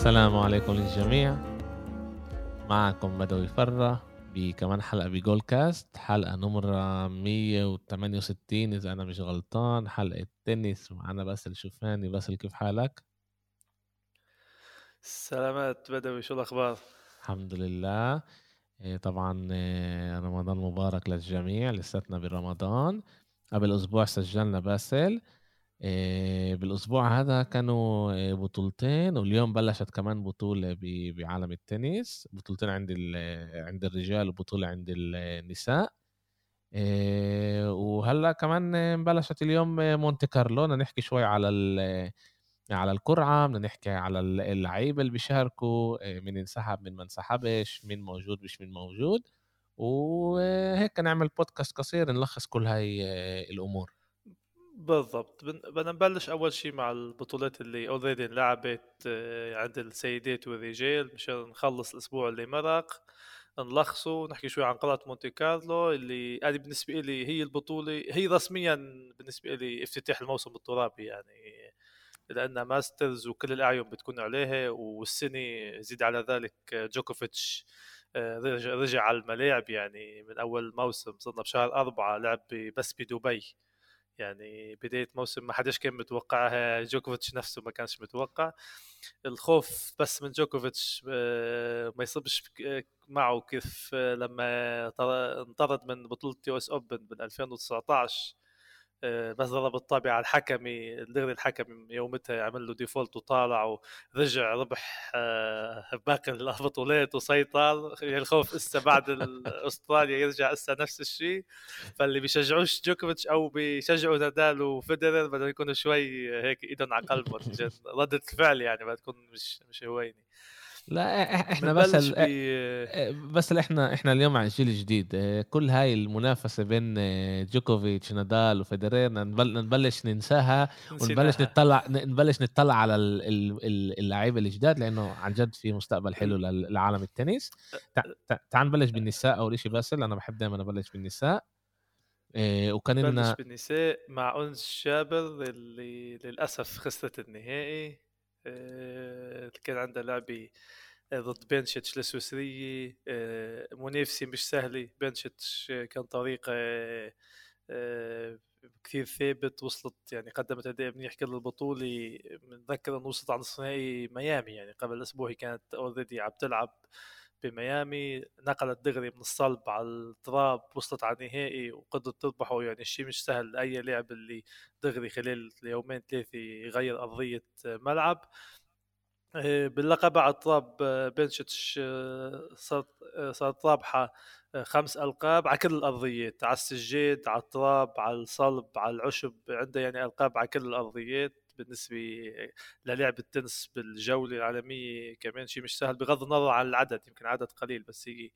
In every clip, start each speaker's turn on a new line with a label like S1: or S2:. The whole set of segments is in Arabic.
S1: السلام عليكم للجميع. معكم بدوي فرة بكمان حلقة بجول كاست حلقة نمرة 168 إذا أنا مش غلطان. حلقة تنس معنا باسل شوفاني. باسل كيف حالك؟
S2: سلامات بدوي شو الأخبار؟
S1: الحمد لله. إيه، طبعا إيه، رمضان مبارك للجميع لساتنا برمضان. قبل أسبوع سجلنا باسل. بالأسبوع هذا كانوا آه، بطولتين واليوم بلشت كمان بطولة بعالم التنس. بطولتين عند عند الرجال وبطولة عند النساء. آه، وهلأ كمان بلشت اليوم مونte كارلو. بدنا نحكي شوي على على القرعه بدنا نحكي على اللعيبه اللي بيشاركوا مين انسحب مين ما انسحبش مين موجود مش مين موجود. وهيك نعمل بودكاست قصير نلخص كل هاي الأمور.
S2: بالضبط. بدنا نبلش أول شيء مع البطولات اللي already انلعبت آه، عند السيدات والرجال مشان نخلص الأسبوع اللي مرق نلخصه ونحكي شوي عن قلعه مونتي كارلو اللي هذه بالنسبة لي هي البطولة هي رسميا بالنسبة لي افتتاح الموسم الترابي يعني لأن Masters وكل الأعين بتكون عليها والسنة زيد على ذلك جوكوفيتش آه، رجع على الملاعب يعني من أول موسم صرنا بشهر أربعة لعب بس بدبي. يعني بداية موسم ما حدش كان متوقعها جوكوفيتش نفسه ما كانش متوقع. الخوف بس من جوكوفيتش آه، ما يصبش معه كيف لما انطرد من بطولة US Open بال 2019 آه، بس ضرب الطابة على الحكمة دغري الحكم يومتها عمل له default وطالع ورجع ربح آه، باقي البطولات وسيطر الخوف اسا بعد أستراليا يرجع اسا نفس الشيء فاللي بيشجعوش جوكوفيتش أو بيشجعوا نادال وفيدرر بدهم يكونوا شوي هيك إيدهم على قلبهم ردة الفعل يعني بدها تكون مش مش هوينه
S1: لا إحنا بس ال... بس إحنا إحنا اليوم على جيل جديد. كل هاي المنافسة بين جوكوفيتش نادال وفيدرير نبلش ننساها ونبلش نطلع نبلش نطلع على اللعيبة الجداد لأنه عن جد في مستقبل حلو لعالم التنس. تعال نبلش بالنساء أول شيء باسل أنا بحب دائما أبلش بالنساء.
S2: وكان لنا بالنساء مع أنس جابر اللي للأسف خسرت النهائي. كان عندها لعبه ضد بنشتش السويسرية منافسة مش سهلة بنشتش كان طريقة كثير ثابت وصلت يعني قدمت أداء منيح كل البطولة بنتذكر أنه وصلت على نصف نهائي ميامي يعني قبل أسبوع كانت اوريدي عم تلعب. بميامي نقلت دغري من الصلب على التراب وصلت على النهائي وقدرت تربحه يعني الشيء مش سهل أي لاعب اللي دغري خلال يومين ثلاثة يغير أرضية ملعب. آه، باللقب على التراب آه، بنشتش آه، صارت صارت رابحة خمس ألقاب على كل الأرضيات على السجاد على التراب على الصلب على العشب عنده يعني ألقاب على كل الأرضيات. بالنسبة للعب التنس بالجولة العالمية كمان شيء مش سهل بغض النظر عن العدد يمكن عدد قليل بس هي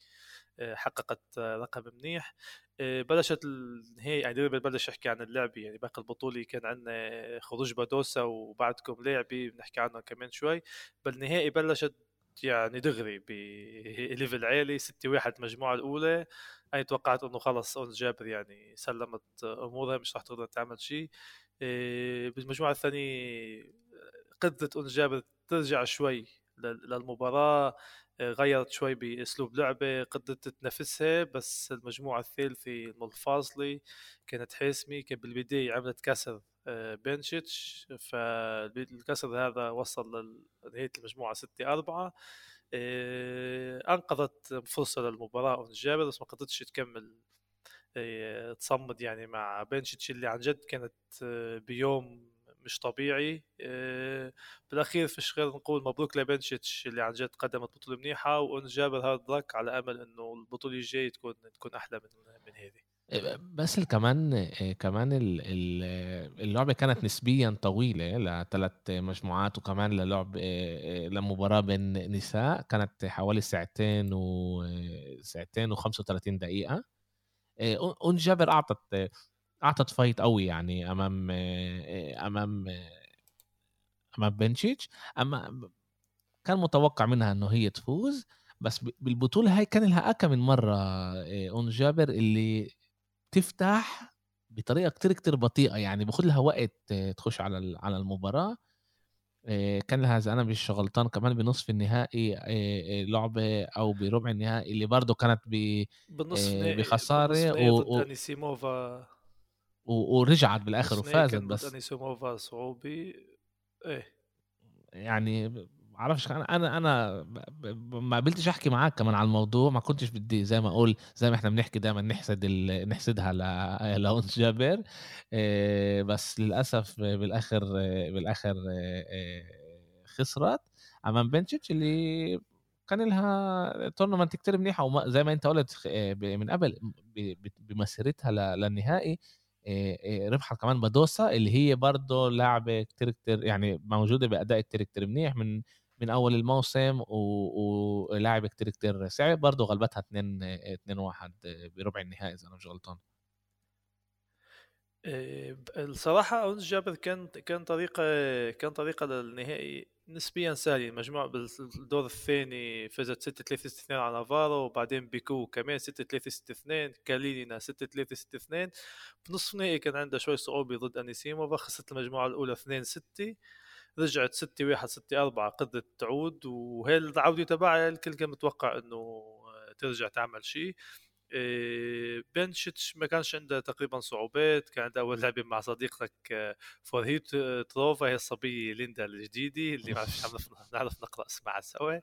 S2: آه، حققت رقم منيح. آه، بلشت النهائي يعني بلش أحكي عن اللعبه يعني باقي البطولة كان عندنا خروج بادوسا وبعدكم لعبة بنحكي عنها كمان شوي. بالنهائي بلشت يعني دغري بليفل عالي 6 1 المجموعه الأولى. أنا توقعت إنه خلص أون جابر يعني سلمت أمورها مش رح تقدر تعمل شيء. آه، بالمجموعة الثانية قدرت أون جابر ترجع شوي للمباراة آه، غيرت شوي بأسلوب لعبة قدرت تنافسها بس المجموعة الثالثة الفاصله كانت حاسمة كان بالبداية عملت كسر آه، بنشيتش فالكسر هذا وصل لنهايه المجموعة 6 4 أنقذت فرصة للمباراة أون جابر بس ما قدرتش تكمل تصمد يعني مع بنشيتش اللي عن جد كانت آه، بيوم مش طبيعي. آه، بالأخير فيش غير نقول مبروك لبنشيتش اللي عن جد قدمت بطولة منيحة وان جابر هارد لك على أمل إنه البطولة الجاية تكون تكون أحلى من من هذه.
S1: بس كمان كمان اللعبة كانت نسبيا طويلة لثلاث مجموعات وكمان للعب لمباراة بين نساء. كانت حوالي ساعتين و ساعتين و35 دقيقة. أنس جابر أعطت أعطت fight قوي يعني أمام أمام أمام بنشيتش. أما كان متوقع منها إنه هي تفوز بس بالبطولة هاي كان لها اكم من مرة أون جابر اللي تفتح بطريقة كتير كتير بطيئة يعني باخذ لها وقت تخش على على المباراة. كان لها اذا أنا مش غلطان كمان بنصف النهائي لعبه أو بربع النهائي اللي برضه كانت ب بخسارة
S2: و... أنيسيموفا.
S1: ورجعت بالآخر وفازت بس.
S2: أنيسيموفا صعوبي. إيه.
S1: يعني بعرفش أنا أنا أنا ما قبلتش احكي معاك كمان على الموضوع ما كنتش بدي زي ما أقول زي ما إحنا بنحكي دائما نحسد نحسدها لأنس جابر. آه، بس للأسف بالآخر بالآخر آه، خسرت. امام بنشيتش اللي كان لها تورنمنت كتير منيحة وزي ما أنت قلت آه، من قبل بمسيرتها للنهائي ربحت كمان بدوسا اللي هي برضه لاعبه كتير كتير يعني موجودة بأداء كتير كتير منيح من من أول الموسم ولاعب كتير كتير صعب برضه غلبتها 2 2 1 بربع النهائي إذا أنا مش غلطان.
S2: آه، الصراحة أونس جابر كان كان طريقة كان طريقة للنهائي نسبيا سهلة. المجموعة بالدور الثاني فازت 6 3 6 2 على نافارو وبعدين بيكو كمان 6 3 6 2 كالينينا 6 3 6 2 بنصف النهائي كان عندها شوي صعوبة ضد أنيسيموفا خسرت المجموعة الأولى 2 6 رجعت 6 1 6 4 قدرت تعود وهي العودة تبعها الكل كان متوقع إنه ترجع تعمل شيء. آه، بنشتش ما كانش عنده تقريبا صعوبات كان عنده أول لعبه مع صديقتك آه، فورهيت تروفا هي الصبية ليندا الجديدة اللي ما نعرف نعرف نقرأ اسمها سوا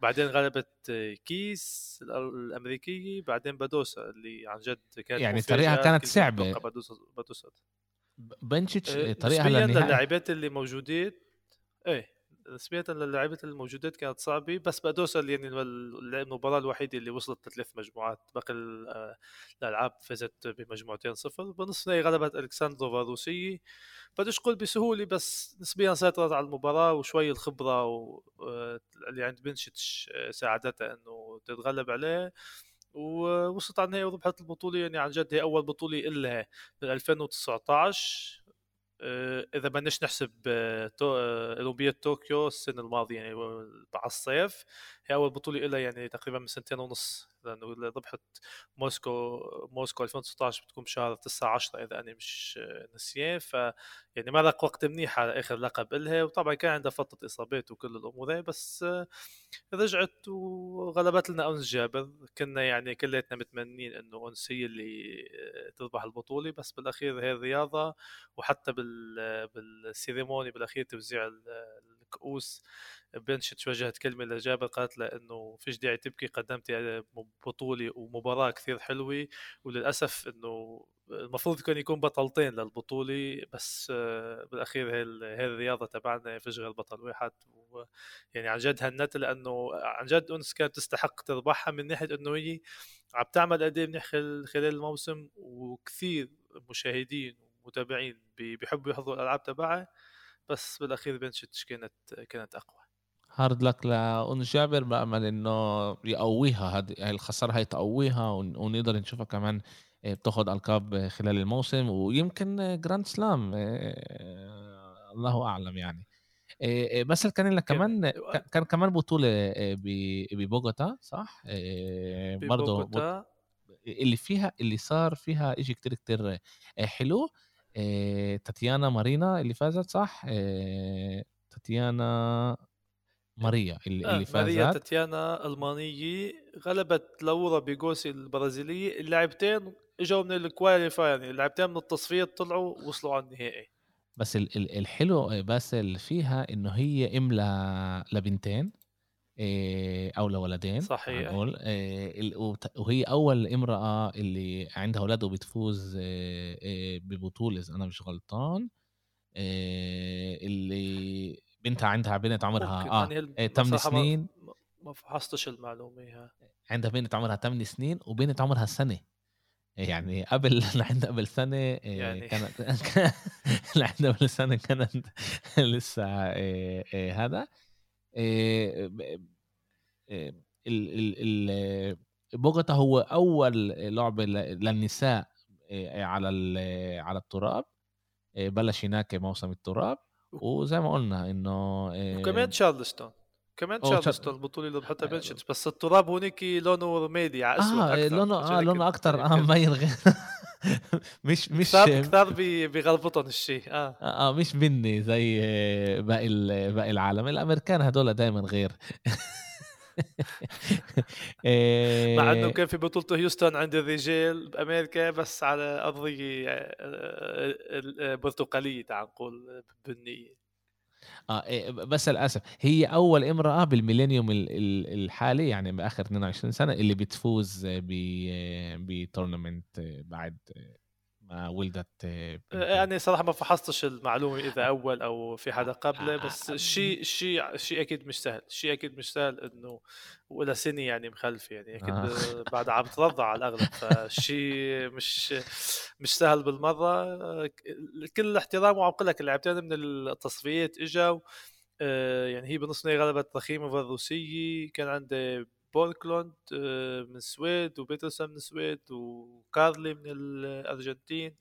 S2: بعدين غلبت آه، كيس الأمريكية بعدين بدوسا اللي عن جد
S1: كانت يعني طريقها كانت صعبة.
S2: بدوسا بدوسا
S1: بنشيتش
S2: طريقها للاعبات اللي موجودين إيه نسبيا للاعبات الموجودات كانت صعبة بس بدوسا يعني المباراة الوحيدة اللي وصلت لثلاث مجموعات. باقي الألعاب فازت بمجموعتين صفر. بنصف النهائي غلبت الكسندروفا الروسيه بديش أقول بسهولة بس نسبيا سيطرت على المباراة وشوي الخبرة و... آه، اللي عند بنشتش آه، ساعدتها إنه تتغلب عليه. ووصلت على النهائي وربحت البطولة يعني عن جد هي أول بطولة إلها من 2019 آه، إذا بدناش نحسب آه، آه، اولمبياد طوكيو السنة الماضية يعني على الصيف هي أول بطولة لها يعني تقريبا من سنتين ونص. لأنه ربحت موسكو موسكو 2019 بتكون بشهر 9 10 إذا أنا مش نسيان. ف يعني مرق وقت منيح على آخر لقب لها وطبعا كان عندها فترة إصابات وكل الأمور بس رجعت وغلبت لنا أنس جابر. كنا يعني كلياتنا متمنين إنه أنس هي اللي تربح البطولة. بس بالأخير هي الرياضة. وحتى بال بالسيريموني بالأخير توزيع الكؤوس بنشت وجهت كلمة لجابر. قالت له إنه فيش داعي تبكي قدمت بطولة ومباراة كثير حلوة وللأسف إنه المفروض كان يكون بطلتين للبطولة بس آه، بالأخير هي الرياضة تبعنا فيش غير بطل واحد يعني عن جد هنت لأنه عن جد أنس كانت تستحق تربحها من ناحية إنه هي عم تعمل أداء منيح خلال الموسم وكثير مشاهدين ومتابعين بيحبوا يحضروا الألعاب تبعها بس بالأخير بنشتش كانت كانت أقوى.
S1: hard luck لأنس جابر بأمل إنه يقويها هذه الخسارة هي تقويها ونقدر نشوفها كمان آه، بتاخد ألقاب خلال الموسم ويمكن Grand Slam آه، الله أعلم يعني آه، بس كان لك كمان كان كمان بطولة ببوغوتا صح؟ برضه اللي فيها اللي صار فيها إشي كتير كتير حلو تاتيانا مارينا اللي فازت صح؟ تاتيانا ماريا اللي, آه اللي فازت.
S2: ماريا تاتيانا ألمانية غلبت لورا بيغوسي البرازيلية. اللاعبتين إجوا من ال qualify يعني اللاعبتين من التصفيات طلعوا وصلوا على النهائي.
S1: بس الحلو بس اللي فيها إنه هي ام لبنتين إيه، أو لولدين
S2: صحيح.
S1: نقول إيه، وهي أول امرأة اللي عندها أولاد وبتفوز ببطولة إذا أنا مش غلطان. اللي بنتها عندها بنت عمرها آه يعني 8 سنين.
S2: ما فحصتش المعلومة ها
S1: عندها بنت عمرها 8 سنين وبنت عمرها سنة. يعني قبل لعندها قبل سنة يعني. كانت لعندها قبل سنة كانت لسه إيه إيه هذا. إيه بوغوتا هو أول لعبة للنساء على على التراب. بلش هناك موسم التراب. وزي ما قلنا إنه
S2: وكمان تشارلستون كمان تشارلستون البطوله اللي بحطها بنشت بس التراب هونيك لونه رمادي على أسود
S1: آه لونه آه لونه أكثر آه مبين غير. مش مش
S2: كثار كثار بيغلبطهم الشيء. آه.
S1: آه مش مني زي باقي باقي العالم. الأمريكان هدول دائما غير.
S2: مع إنه كان في بطولة هيوستن عند الرجال بأمريكا بس على أرضية آه، برتقالية تعال نقول بنيه
S1: آه إيه، بس للأسف هي أول امرأة بالميلينيوم الحالي يعني بآخر 22 سنة اللي بتفوز بتورنمنت بعد ولدت
S2: آه، يعني صراحة ما فحصتش المعلومة إذا أول أو في حدا قبله بس الشيء الشيء الشيء أكيد مش سهل الشيء أكيد مش سهل إنه ولا سنة يعني مخلفه يعني أكيد آه. بعد عم ترضع على الأغلب فالشيء مش مش سهل بالمرة. كل الاحترام وعم لك اللاعبتين من التصفيات اجوا آه، يعني هي بنص غلبت رخيمة الروسيه كان عندي بوركلوند آه، من السويد وبيترسون من السويد وكارلي من الأرجنتين.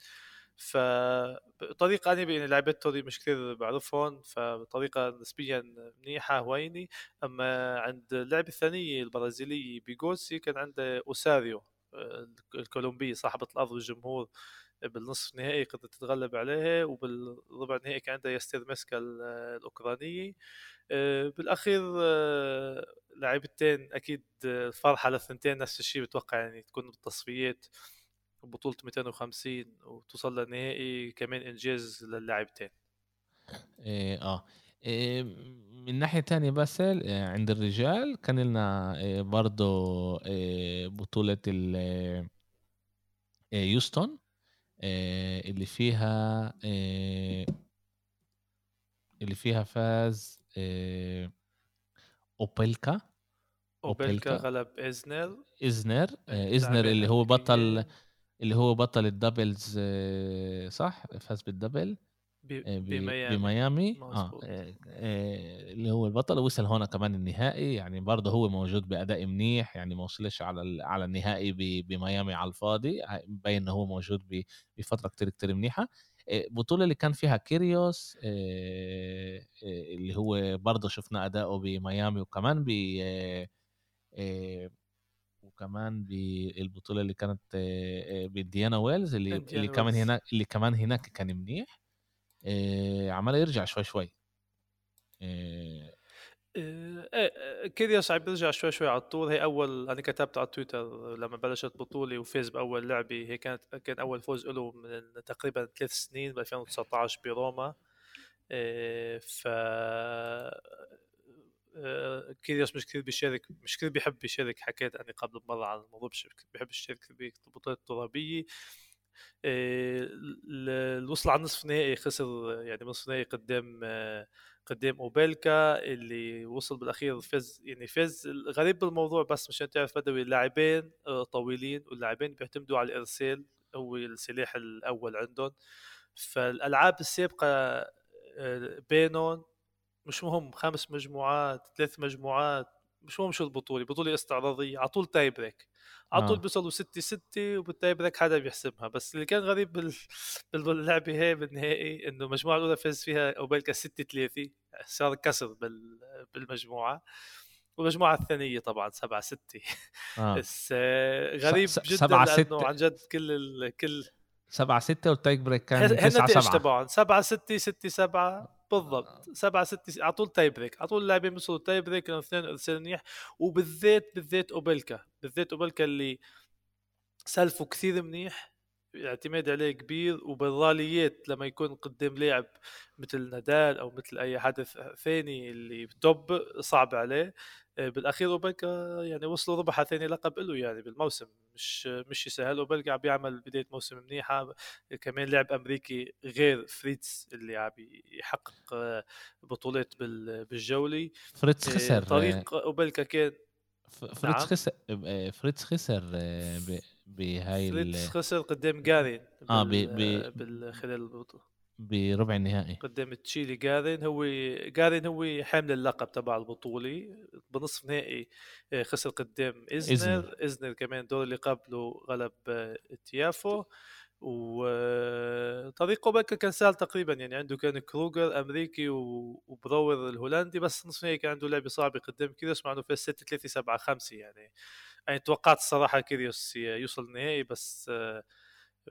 S2: فطريقة أنا يعني لعبت توري مش كثير بعرفهم فبطريقة نسبيا منيحة هويني أما عند اللعبة الثانية البرازيلية بيغوسي كان عنده أوساريو آه، الكولومبي صاحبة الأرض والجمهور. بالنصف النهائي قدرت تتغلب عليها وبالربع النهائي كان عندها يستير مسكا الأوكرانية آه، بالأخير آه، لاعبتين أكيد الفرحه للثنتين نفس الشيء بتوقع يعني تكون بالتصفيات. بطولة 250 وتوصل للنهائي كمان إنجاز للاعبتين.
S1: إيه آه. إيه من ناحية تانية بس آه، عند الرجال كان لنا برضو بطولة يوستون. اللي فيها إيه اللي فيها فاز آه، أوبيلكا.
S2: أوبيلكا غلب ازنر
S1: ازنر آه، ازنر اللي هو بطل اللي هو بطل ال doubles آه، صح؟ فاز بال double. بميامي. بميامي. آه. اللي هو البطل وصل هنا كمان النهائي. يعني برضه هو موجود بأداء منيح يعني ما وصلش على على النهائي بميامي على الفاضي. مبين إنه هو موجود بفترة كتير كتير منيحة. البطولة اللي كان فيها كيريوس اللي هو برضه شفنا أداؤه بميامي وكمان ب وكمان بالبطوله اللي كانت بإنديان ويلز اللي اللي كمان هناك اللي كمان هناك كان منيح. عمال يرجع شوي شوي.
S2: آه، آه، كيريوس عم بيرجع شوي شوي على الطول. هي أول أنا كتبت على تويتر لما بلشت بطوله وفاز بأول لعبه هي كانت كان أول فوز له من تقريبا ثلاث سنين ب 2019 بروما آه، ف كيريوس مش كثير بيشارك مش كثير بيحب يشارك حكيت أنا قبل مره عن الموضوع مش بيحب يشارك بالبطولات الترابية. وصل على نصف نهائي خسر يعني نصف نهائي قدام قدام اوبيلكا اللي وصل بالأخير فاز يعني فاز الغريب بالموضوع بس مشان تعرف بدوي اللاعبين آه، طويلين واللاعبين بيعتمدوا على الارسال هو السلاح الأول عندهم. فالألعاب السابقة آه، بينهم مش مهم خمس مجموعات ثلاث مجموعات مش مهم شو البطولة بطولة استعراضية على طول tie-break. على طول آه. بيوصلوا 6 6 وبال tie-break حدا بيحسبها. بس اللي كان غريب بال... باللعبة هي بالنهائي إنه المجموعه الأولى فاز فيها أوبيلكا 6 3 صار كسر بال... بالمجموعة. والمجموعة الثانية طبعا 7 6 آه. بس غريب س... جدا سبعة لأنه عن جد كل ال... كل
S1: 7 6 وال tie-break كان 9
S2: 7 تبعهم 7 6 6 7 بالضبط. 7 6 على طول tie-break على طول اللاعبين بيوصلوا tie-break اثنين ارسال منيح وبالذات بالذات اوبلكا بالذات اوبلكا اللي serve ه كثير منيح اعتماد عليه كبير وبالراليات لما يكون قدام لاعب مثل نادال أو مثل أي حدا ثاني اللي توب صعب عليه. بالأخير اوبلكا يعني وصلوا ربح ثاني لقب له يعني بالموسم مش مش سهل اوبلكا عم بيعمل بداية موسم منيحه كمان لاعب أمريكي غير فريتز اللي عم يحقق آه، بطولات بالجولة.
S1: فريتز آه، خسر
S2: طريق اوبلكا كان
S1: فريتز نعم. خسر فريتز خسر بهاي
S2: فريتز خسر قدام جارين آه بال... خلال البطولة.
S1: بربع النهائي.
S2: قدام تشيلي جارين هو جارين هو حامل اللقب تبع البطوله بنصف نهائي آه، خسر قدام ازنر ازنر, إزنر كمان الدور اللي قبله غلب آه، تيافو. وطريقه بكر كان سهل تقريبا يعني عنده كان كروجر أمريكي وبرور الهولندي بس نصف نهائي كان عنده لعبه صعبه قدام كيريوس مع إنه فاز 6 3 7 5 يعني. يعني توقعت الصراحة كيريوس يوصل النهائي بس آه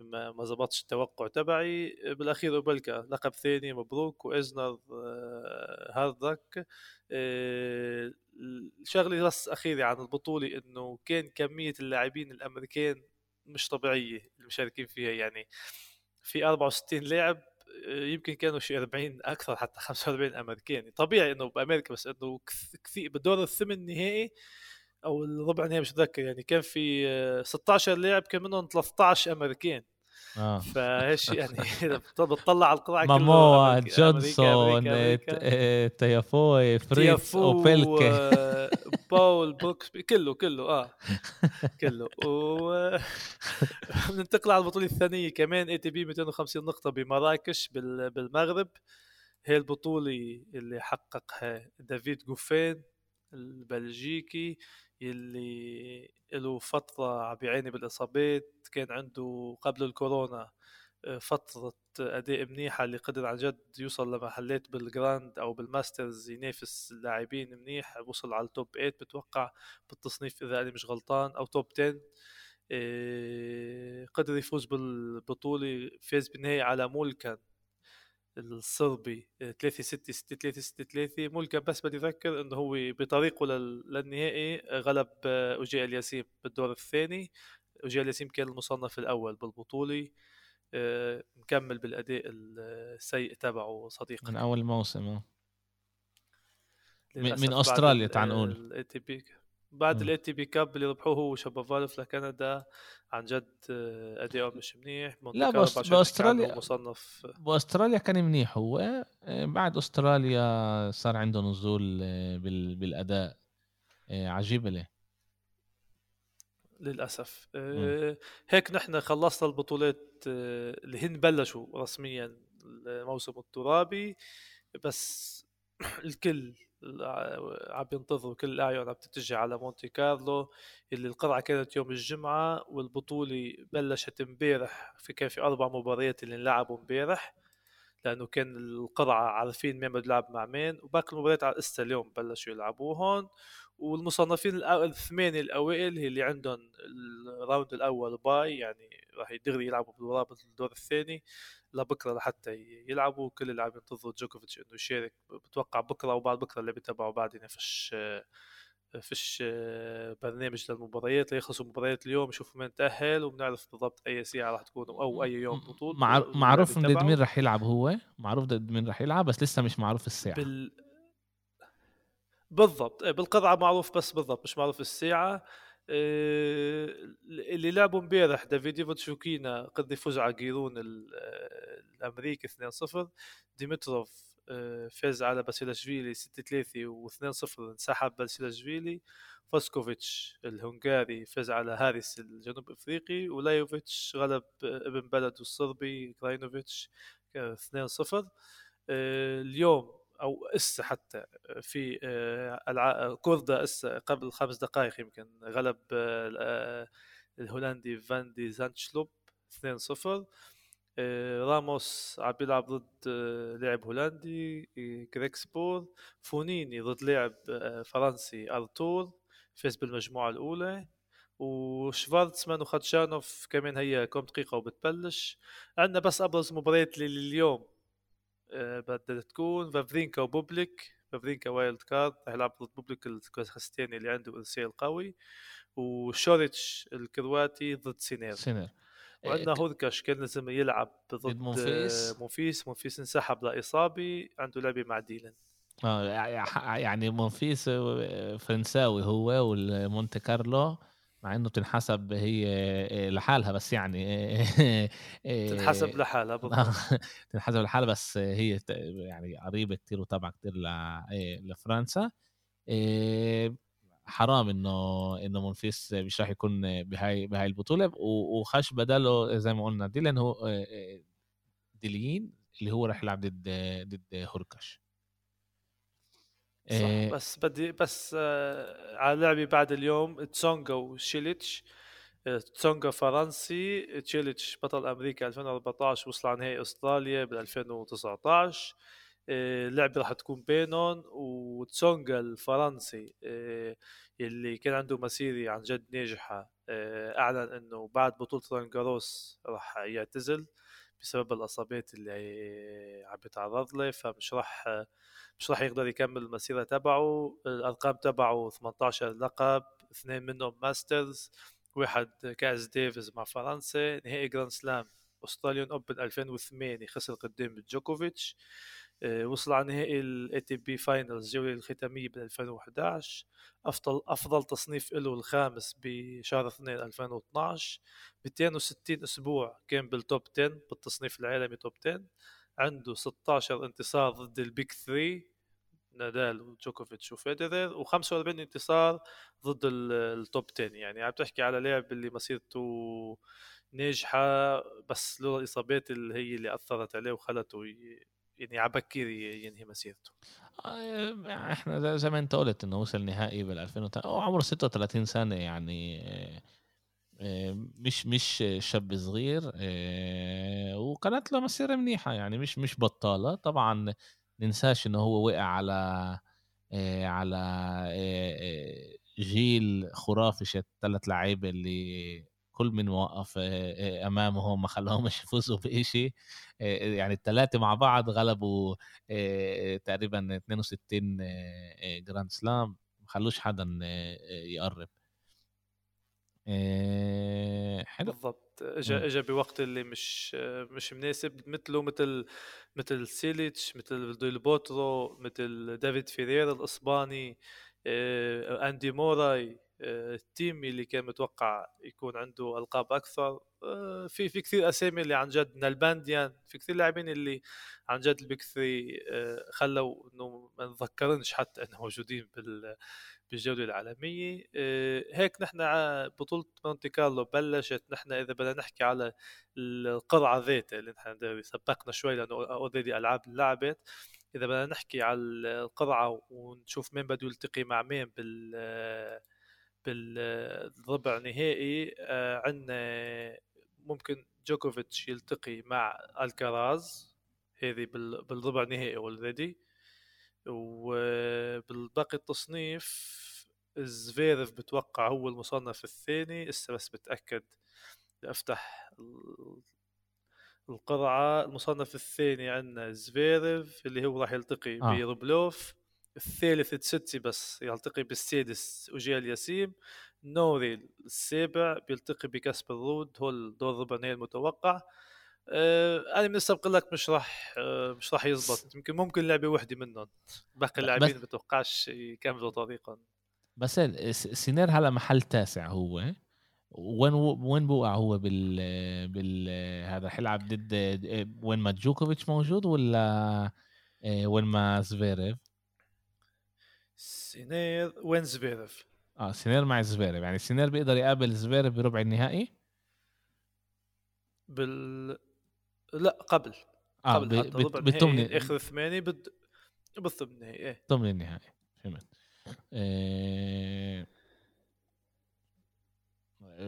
S2: ما ما زبطش التوقع تبعي. بالأخير أوبلكا لقب ثاني مبروك وإيزنر آه، hard luck آه، الشغله بس اخيره عن البطولة إنه كان كمية اللاعبين الامريكان مش طبيعية المشاركين فيها. يعني في 64 لاعب آه، يمكن كانوا شيء 40 أكثر حتى 45 امريكاني طبيعي إنه بأمريكا بس إنه كثير بالدور الثمن نهائي أو الربع نهائي مش متذكر يعني كان في 16 لاعب كان منهم 13 امريكان
S1: آه.
S2: فهيش يعني بتطلع على القطاع
S1: ماموا جونسون تيافوي فريتز اوبيلكي
S2: آه، باول بوكس كله كله آه كله. و بننتقل على البطولة الثانية كمان اي تي بي 250 نقطة بمراكش بالمغرب. هي البطولة اللي حققها دافيد جوفين البلجيكي. يلي له فترة عم بالإصابات كان عنده قبل الكورونا آه، فترة أداء منيحة اللي قدر عن جد يوصل لمحلات بال Grand أو بال Masters ينافس اللاعبين منيح وصل على ال top 8 بتوقع بالتصنيف إذا أنا مش غلطان أو top 10 آه، قدر يفوز بالبطولة فاز بالنهاية على مولكان الصربي 3 6 6 3 6 3 ملكا بس بدي أذكر إنه هو بطريقه للنهائي غلب أوجي الياسيم بالدور الثاني. أوجي الياسيم كان المصنف الأول بالبطولة آه، مكمل بالأداء السيء تبعه صديقنا
S1: من أول موسم آه. من أستراليا تعال نقول.
S2: بعد ال ATP Cup اللي ربحوه هو وشابافالوف لكندا عن جد آه، اداؤه مش منيح.
S1: لا بس باستراليا مصنف. بأستراليا كان منيح هو. آه، بعد أستراليا صار عنده نزول آه، بالأداء عجيب ليه
S2: للأسف. م. هيك نحن خلصنا البطولات اللي هن بلشوا رسميا الموسم الترابي. بس الكل عم ينتظروا كل الاعين عم تتجه على مونتي كارلو اللي القرعه كانت يوم الجمعة والبطولة بلشت امبارح في كان في أربع مباريات اللي انلعبوا امبارح لأنه كان القرعه عارفين مين بده يلعب مع مين وباقي المباريات على إستا اليوم بلشوا يلعبوهم والمصنفين الثمانية الأوائل اللي عندهم ال round الأول bye يعني راح يدغري يلعبوا بالدور الثاني لبكرة لحتى يلعبوا كل اللي عم ينتظروا جوكوفيتش إنه يشارك. بتوقع بكرة وبعد بكرة اللي بيتابعوا بعدين فيش فيش برنامج للمباريات. ليخلصوا مباريات اليوم؟ يشوفوا مين تأهل وبنعرف بالضبط أي ساعة راح تكون أو أي يوم بطولة.
S1: معروف ضد مين راح يلعب هو. معروف ضد مين راح يلعب بس لسه مش معروف الساعة. بال...
S2: بالضبط. بالقطعة معروف بس بالضبط مش معروف الساعة. اللي لعبوا امبارح دافيديفيتش فوكينا قدر يفوز على جيرون الأمريكي 2-0 ديمتروف آه، فاز على باسيلاشفيلي 6-3 و2-0 انسحب باسيلاشفيلي. فاسكوفيتش الهنغاري فاز على هاريس الجنوب أفريقي. ولايوفيتش غلب ابن بلده الصربي كراينوفيتش 2-0 آه، اليوم أو اسا حتى في آه، كوردا اسا قبل خمس دقائق يمكن غلب آه، الهولندي فاندي زانشلوب 2-0 آه، راموس عم بيلعب ضد لاعب هولندي كريكسبور فونيني ضد لاعب فرنسي ارتور فاز بالمجموعة الأولى وشفارتسمان وخاتشانوف كمان هي كم دقيقة وبتبلش. عندنا بس أبرز مباريات لليوم. بدها تكون فافرينكا وبوبليك فافرينكا wild card رح يلعب ضد بوبليك الكازاخستاني اللي عنده ارسال قوي وشوريتش الكرواتي ضد سينير.
S1: سينير.
S2: وعندنا هوركاش كان لازم يلعب ضد مونفيس مونفيس مونفيس انسحب لاصابه عنده لعبة مع ديلان.
S1: آه يعني مونفيس آه، فرنساوي هو والمونتي كارلو. مع إنه تنحسب هي آه، لحالها بس يعني
S2: تنحسب لحالها بالضبط.
S1: تنحسب لحالها بس هي يعني قريبة كثير وتابعة كثير لفرنسا. حرام إنه إنه منفيس مش راح يكون بهاي بهاي البطولة. وخش بداله زي ما قلنا ديلان هو ديلين اللي هو راح يلعب ضد ضد هوركاش
S2: صح إيه. بس بدي بس آه على لعبي بعد اليوم تسونغا وشيليتش آه، تسونغا فرنسي تشيليتش بطل أمريكا 2014 وصل على نهائي أستراليا بال 2019 اللعبة راح تكون بينهم وتسونغا الفرنسي آه، اللي كان عنده مسيرة عن جد ناجحة. آه، أعلن إنه بعد بطولة ران جاروس راح يعتزل. بسبب الأصابات اللي عم يتعرض له فمش راح مش راح يقدر يكمل المسيرة تبعه. الأرقام تبعه 18 لقب اثنين منهم Masters واحد كاس ديفيز مع فرنسا نهائي Grand Slam Australian Open 2008 خسر قدام جوكوفيتش. وصل على نهائي ال ATP Finals الجوله الختامية ب 2011 أفضل أفضل تصنيف له الخامس بشهر 2 2012 260 أسبوع كان بال top 10 بالتصنيف العالمي top 10 عنده 16 انتصار ضد البيك 3 نادال وجوكوفيتش وفيدرر و45 انتصار ضد التوب 10 يعني عم تحكي على لاعب اللي مسيرته ناجحة بس لولا الاصابات اللي هي اللي أثرت عليه وخلته يعني على بكير ينهي مسيرته.
S1: آه، إحنا زي ما أنت قلت إنه وصل نهائي بال 2000 هو عمره 36 سنة يعني آه، مش مش شاب صغير آه، وكانت له مسيرة منيحة يعني مش مش بطالة. طبعا ننساش إنه هو وقع على على جيل خرافي ثلاث لعيبة اللي كل من وقف امامهم ما خلاهمش يفوزوا بشيء يعني الثلاثه مع بعض غلبوا تقريبا 62 جراند سلام. ما خلوش حدا يقرب.
S2: حلو. بالضبط. اجى اجى بوقت اللي مش مش مناسب. مثله مثل مثل سيليتش مثل ديل بوترو مثل دافيد فيريرا الإسباني أندي موراي. التيم اللي كان متوقع يكون عنده ألقاب أكثر آه، في في كثير أسامي اللي عن جد نالبانديان في كثير لاعبين اللي عن جد ال Big Three آه، خلوا إنه ما نذكرنش حتى انه موجودين بال بالجولة العالمية. آه، هيك نحن بطولة مونتي كارلو بلشت. نحن إذا بدنا نحكي على القرعة ذاتها اللي نحن سبقنا شوي لأنه already ألعاب لعبت إذا بدنا نحكي على القرعة ونشوف مين بده يلتقي مع مين بال بالربع نهائي آه، عندنا ممكن جوكوفيتش يلتقي مع ألكاراز هذه بالربع نهائي already وبالباقي التصنيف زفيرف بتوقع هو المصنف الثاني. لسه بس بتاكد افتح القرعة. المصنف الثاني عندنا زفيرف اللي هو راح يلتقي آه. بروبلوف. الثالث تستي بس يلتقي بالسادس وجيل ياسيم نوري السابع بيلتقي بكسب الرود هو الدور الربع نهائي المتوقع. آه أنا من السبق لك مش راح آه مش راح يزبط. يمكن ممكن لعبة وحدة منهم. باقي اللاعبين ما بتوقعش يكملوا طريقهم
S1: بس سينير هلا محل تاسع هو. وين وين بوقع هو بال بال هذا حيلعب ضد وين ما جوكوفيتش موجود ولا آه، وين ما زفيريف؟
S2: سينير وين زفيرف
S1: آه سينير مع زفيرف يعني سينير بيقدر يقابل زفيرف بربع النهائي؟
S2: بال لا قبل.
S1: آه قبل بالثمن
S2: اخر ثمانية بد بالثمن النهائي إيه.
S1: ثمن النهائي. فهمت. إيه...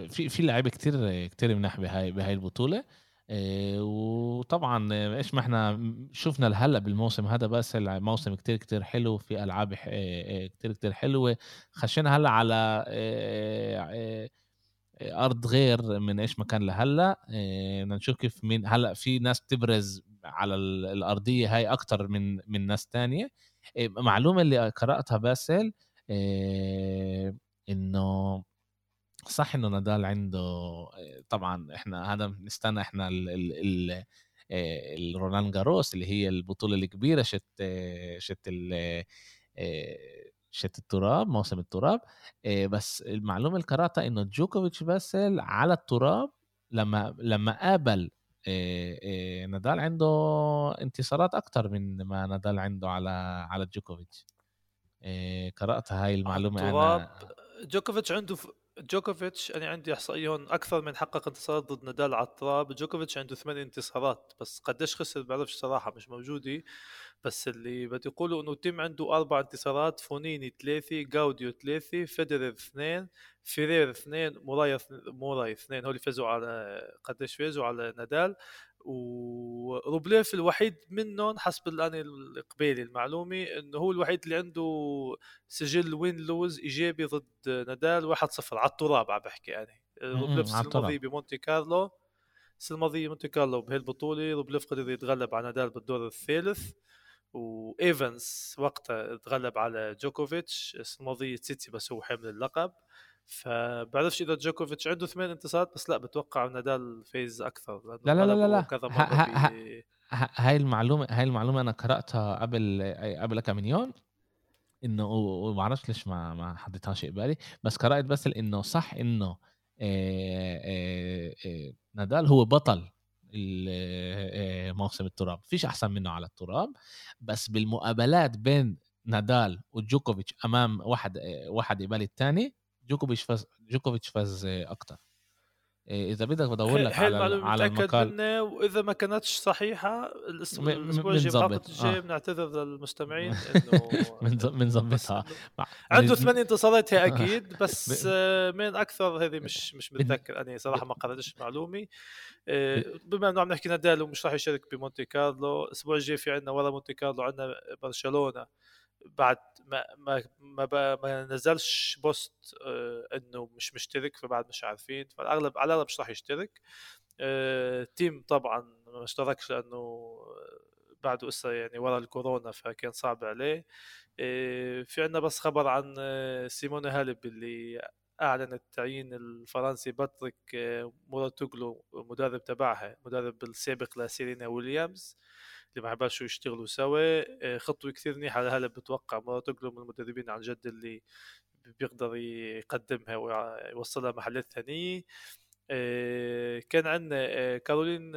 S1: في في لعيبة كتير كتير مناح بهاي بهاي البطولة. آه، وطبعا إيش ما إحنا شفنا لهلأ بالموسم هذا بس موسم كتير كتير حلو في ألعاب آه، كتير كتير حلوة. خشينا هلأ على آه، أرض غير من إيش ما كان لهلأ. بدنا نشوف كيف مين هلأ في ناس تبرز على الأرضية هاي أكتر من من ناس تانية. معلومة اللي قرأتها باسل إنه صح إنه نادال عنده طبعا إحنا هذا نستنى إحنا ال ال ال الرولان جاروس اللي هي البطولة الكبيرة شت شت ال شيت التراب موسم التراب. بس المعلومة الكراتة إنه جوكوفيتش بس ال على التراب لما لما قابل نادال عنده انتصارات أكثر من ما نادال عنده على على جوكوفيتش. قرات هاي المعلومة
S2: أنا. جوكوفيتش عنده جوكوفيتش أنا عندي احصائيهم أكثر من حقق انتصارات ضد نادال على التراب. جوكوفيتش عنده ثمان انتصارات بس قديش خسر بعرفش صراحة مش موجودة. بس اللي بدي يقولوا إنه تيم عنده أربع انتصارات فونيني ثلاثة غاوديو ثلاثة فيدرر اثنين فيرير اثنين موراي موراي اثنين. هول فازوا على قديش فازوا على نادال. وروبليف الوحيد منهم حسب الآن القبيلي المعلومة إنه هو الوحيد اللي عنده سجل win lose إيجابي ضد نادال 1-0 على التراب عم بحكي يعني روبليف الماضي بمونتي كارلو السنة الماضية مونتي كارلو بهالبطولة روبليف قدر يتغلب على نادال بالدور الثالث وإيفنز وقتها تغلب على جوكوفيتش السنة الماضية تسيتسيباس هو حامل اللقب. فبعرفش إذا جوكوفيتش عنده ثمان انتصارات بس لا بتوقع نادال فايز أكثر
S1: لا لا لا لا, لا. كذا ها ها هاي المعلومة هاي المعلومة أنا قرأتها قبل قبل كم يوم إنه وما بعرفش ليش ما ما حطيتهاش قبالي بس قرأت بس إنه صح إنه نادال هو بطل موسم التراب فيش أحسن منه على التراب بس بالمقابلات بين نادال وجوكوفيتش أمام واحد واحد قبال الثاني جوكوفيتش فاز جوكوفيتش فاز أكثر إذا بدك بدور لك على على المقال.
S2: منه واذا ما كانتش صحيحة الأسبوع الجاي الحلقة الجاي بنعتذر للمستمعين
S1: إنه بنظبطها
S2: عنده ثمان انتصارات هي أكيد بس آه، من أكثر هذه مش مش متذكر. أنا صراحة ما قرأتش معلومة. آه، بما إنه عم نحكي نادال ومش راح يشارك بمونتي كارلو الأسبوع الجاي في عندنا ورا مونتي كارلو عندنا برشلونة. بعد ما ما ما, ما نزلش post آه إنه مش مشترك فبعد مش عارفين. فالأغلب على الأغلب مش راح يشترك. آه تيم طبعا ما اشتركش لأنه بعده لسه يعني ورا الكورونا فكان صعب عليه. آه في عندنا بس خبر عن آه، سيمون هالب اللي اعلن التعيين الفرنسي باتريك آه، موراتوغلو مدرب تبعها مدرب السابق لسيرينا ويليامز. اللي ما بلشوا يشتغلوا سوا آه، خطوه كثير منيحه هلا بتوقع مراتوغلو من المدربين عن جد اللي بيقدر يقدمها ويوصلها محلات ثانية. آه، كان عندنا آه، كارولين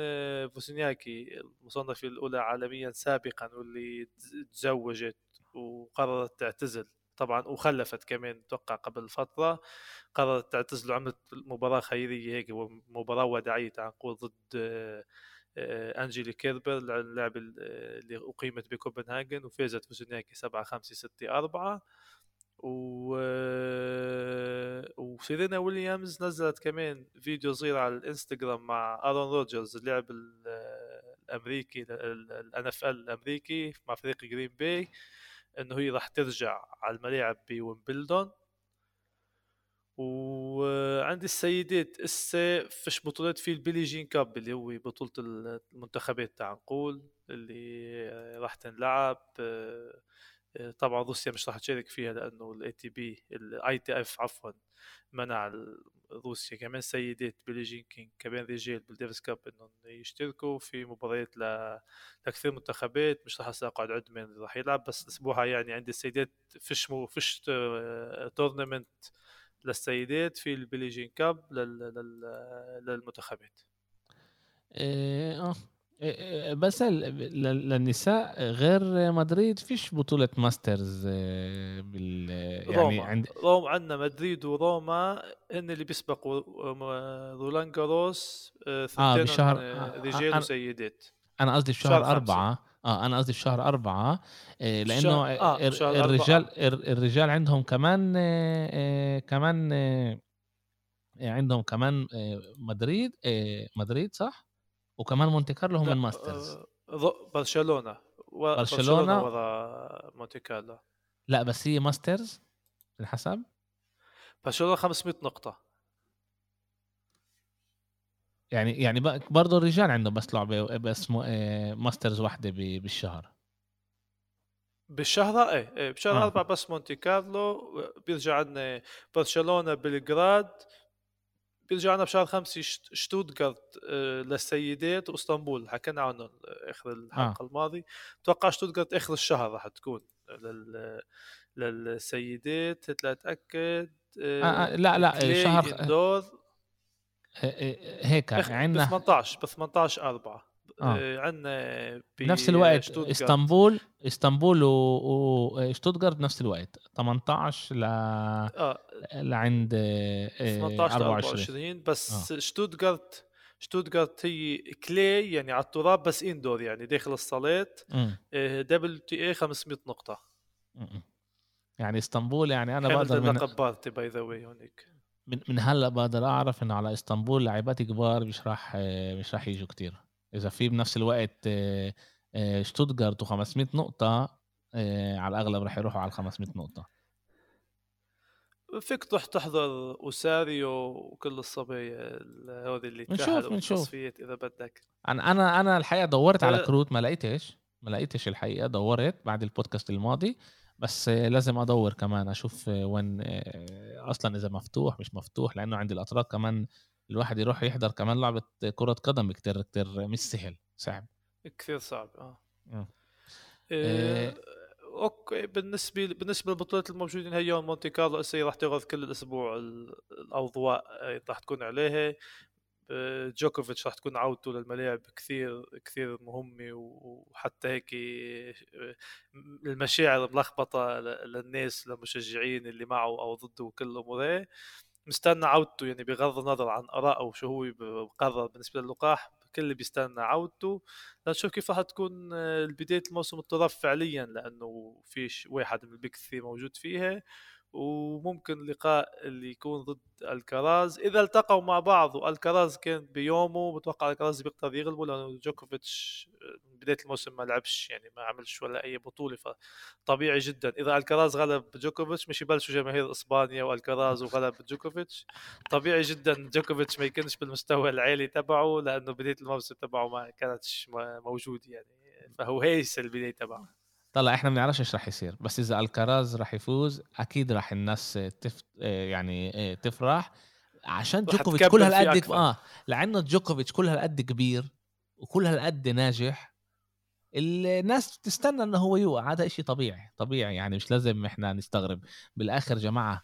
S2: فوسنياكي المصنفة الأولى عالميا سابقا واللي تزوجت وقررت تعتزل. طبعا وخلفت كمان أتوقع قبل فترة قررت تعتزل وعملت مباراة خيرية هيك مباراه وداعية نقول ضد أنجيلي كيربر اللعبه اللي أقيمت بكوبنهاجن وفازت فوزنياكي 7 5 6 4 و وسيرينا ويليامز نزلت كمان فيديو صغير على الإنستغرام مع آرون روجرز اللاعب الأمريكي ال NFL الأمريكي مع فريق جرين باي إنه هي راح ترجع على الملاعب بويمبلدون. وعندي السيدات إسا فيش بطولات في البيلي جين cup اللي هو بطولة المنتخبات تاع نقول اللي راح تنلعب طبعا روسيا مش راح تشارك فيها لأنه ال ATP ال ITF عفوا منع روسيا. كمان سيدات بيلي جين كينج كمان رجال بالديفيس cup إنهم يشتركوا في مباريات لكثير منتخبات. مش راح اقعد عد من راح يلعب بس الأسبوع يعني عندي السيدات فيش مو فيش tournament للسيدات في البيلي جين cup للمنتخبات.
S1: إيه آه. إيه بس للنساء غير مدريد فيش بطولة ماسترز آه، بال
S2: يعني روما. عند روما عندنا مدريد وروما هن اللي بيسبقوا رولان جاروس
S1: آه, آه بشهر
S2: رجال آه وسيدات.
S1: أنا قصدي في شهر, شهر أربعة. آه أنا قصدي في شهر أربعة آه لأنه آه الرجال أربعة. الرجال عندهم كمان آه كمان آه عندهم كمان آه مدريد آه مدريد صح؟ وكمان مونتي كارلو هم ال masters.
S2: آه برشلونة.
S1: و... برشلونة.
S2: ورا مونتي كارلو.
S1: لا بس هي masters الحسب
S2: برشلونة 500 نقطة.
S1: يعني يعني برضه الرجال عندهم بس لعبة بس masters واحدة بالشهر.
S2: بالشهر إيه, إيه بشهر آه. أربعة بس مونتي كارلو بيرجع عندنا برشلونة بلغراد بيرجع عندنا بشهر خمسة شتوتغارت آه، للسيدات وإسطنبول. حكينا عنه آخر الحلقة آه. الماضي أتوقع شتوتغارت آخر الشهر راح تكون لل للسيدات. لا اتاكد
S1: آه آه لا لا شهر
S2: دور
S1: هيك عندنا
S2: ب 18 ب 18 4 آه. عندنا
S1: بنفس الوقت إسطنبول إسطنبول وشتوتغارت بنفس الوقت 18 ل آه. لعند
S2: 18 24. 24 بس آه. شتوتغارت شتوتغارت هي كلي يعني على التراب بس indoor يعني داخل الصالات WTA 500 نقطة م.
S1: يعني إسطنبول يعني أنا بقدر
S2: من لقب بارتي by the way هونيك
S1: من من هلأ بقدر أعرف انه على إسطنبول لاعبات كبار مش راح مش راح يجوا كتير. إذا في بنفس الوقت آه، آه، شتوتغارت و500 نقطة آه، على الأغلب راح يروحوا على 500 نقطة.
S2: فيك تروح تحضر أوساريو وكل الصبايا هذول اللي
S1: بنشوف
S2: بالتصفيات إذا بدك.
S1: أنا أنا أنا الحقيقة دورت على كروت ما لقيتش ما لقيتش الحقيقة دورت بعد البودكاست الماضي. بس لازم أدور كمان أشوف وين أصلا إذا مفتوح مش مفتوح لأنه عند الأتراك كمان الواحد يروح يحضر كمان لعبة كرة قدم كتير كتير مش سهل صعب.
S2: كثير صعب آه,
S1: آه.
S2: إيه okay بالنسبة بالنسبة للبطولات الموجودين هي مونتي كارلو هسه راح تغرد كل الأسبوع الأضواء راح تكون عليها. جوكوفيتش راح تكون عودته للملاعب كثير كثير مهمة وحتى هيك المشاعر ملخبطة للناس للمشجعين اللي معه أو ضده وكل الأمور مستنى عودته يعني بغض النظر عن ارائه وشو هو بقرر بالنسبة للقاح الكل بيستنى عودته. لنشوف كيف راح تكون آه، بدايه الموسم التراب فعليا لأنه فيش واحد من ال big موجود فيها. وممكن لقاء اللي يكون ضد ألكاراز. إذا التقوا مع بعض وألكاراز كان بيومه بتوقع ألكاراز بيقدر يغلبه لأنه جوكوفيتش بداية الموسم ما لعبش يعني ما عملش ولا أي بطولة فطبيعي جدا. إذا ألكاراز غلب جوكوفيتش مش يبلشوا جماهير إسبانيا وألكاراز وغلب جوكوفيتش طبيعي جدا جوكوفيتش ما يكونش بالمستوى العالي تبعه لأنه بداية الموسم تبعه ما كانتش موجود يعني فهو هيس البداية تبعه.
S1: طلع إحنا ما بنعرفش إيش راح يصير بس إذا الكراز راح يفوز أكيد راح الناس تف... يعني تفرح عشان جوكوفيتش كل هالقد آه لأنه جوكوفيتش كل هالقد كبير وكل هالقد ناجح الناس تستنى إنه هو يوقع هذا إشي طبيعي طبيعي يعني مش لازم إحنا نستغرب. بالآخر جماعة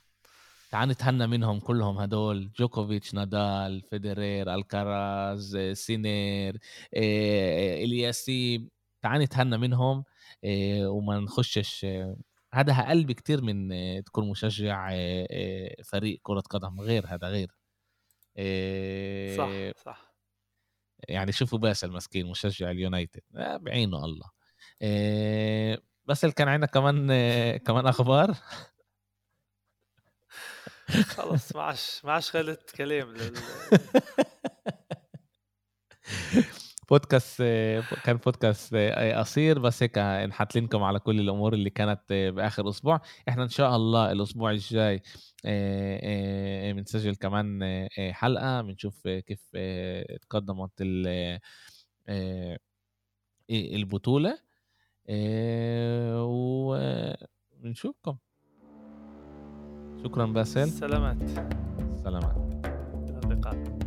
S1: تعال نتهنى منهم كلهم هدول جوكوفيتش نادال فيدرير ألكاراز سينر أليسيم تعال نتهنى منهم وما نخشش هذا أقل بكتير من تكون مشجع فريق كرة قدم غير هذا غير.
S2: صح صح.
S1: يعني شوفوا باسل مسكين مشجع اليونايتد. آه، بعينه الله. بس كان عندنا كمان كمان أخبار؟
S2: خلص ما عادش غلط كلام لل...
S1: بودكاست كان بودكاست قصير بس هيك نحط لكم على كل الأمور اللي كانت بآخر أسبوع. إحنا إن شاء الله الأسبوع الجاي بنسجل كمان حلقة. بنشوف كيف تقدمت البطولة. وبنشوفكم. شكرا باسل.
S2: سلامات.
S1: سلامات.
S2: إلى اللقاء.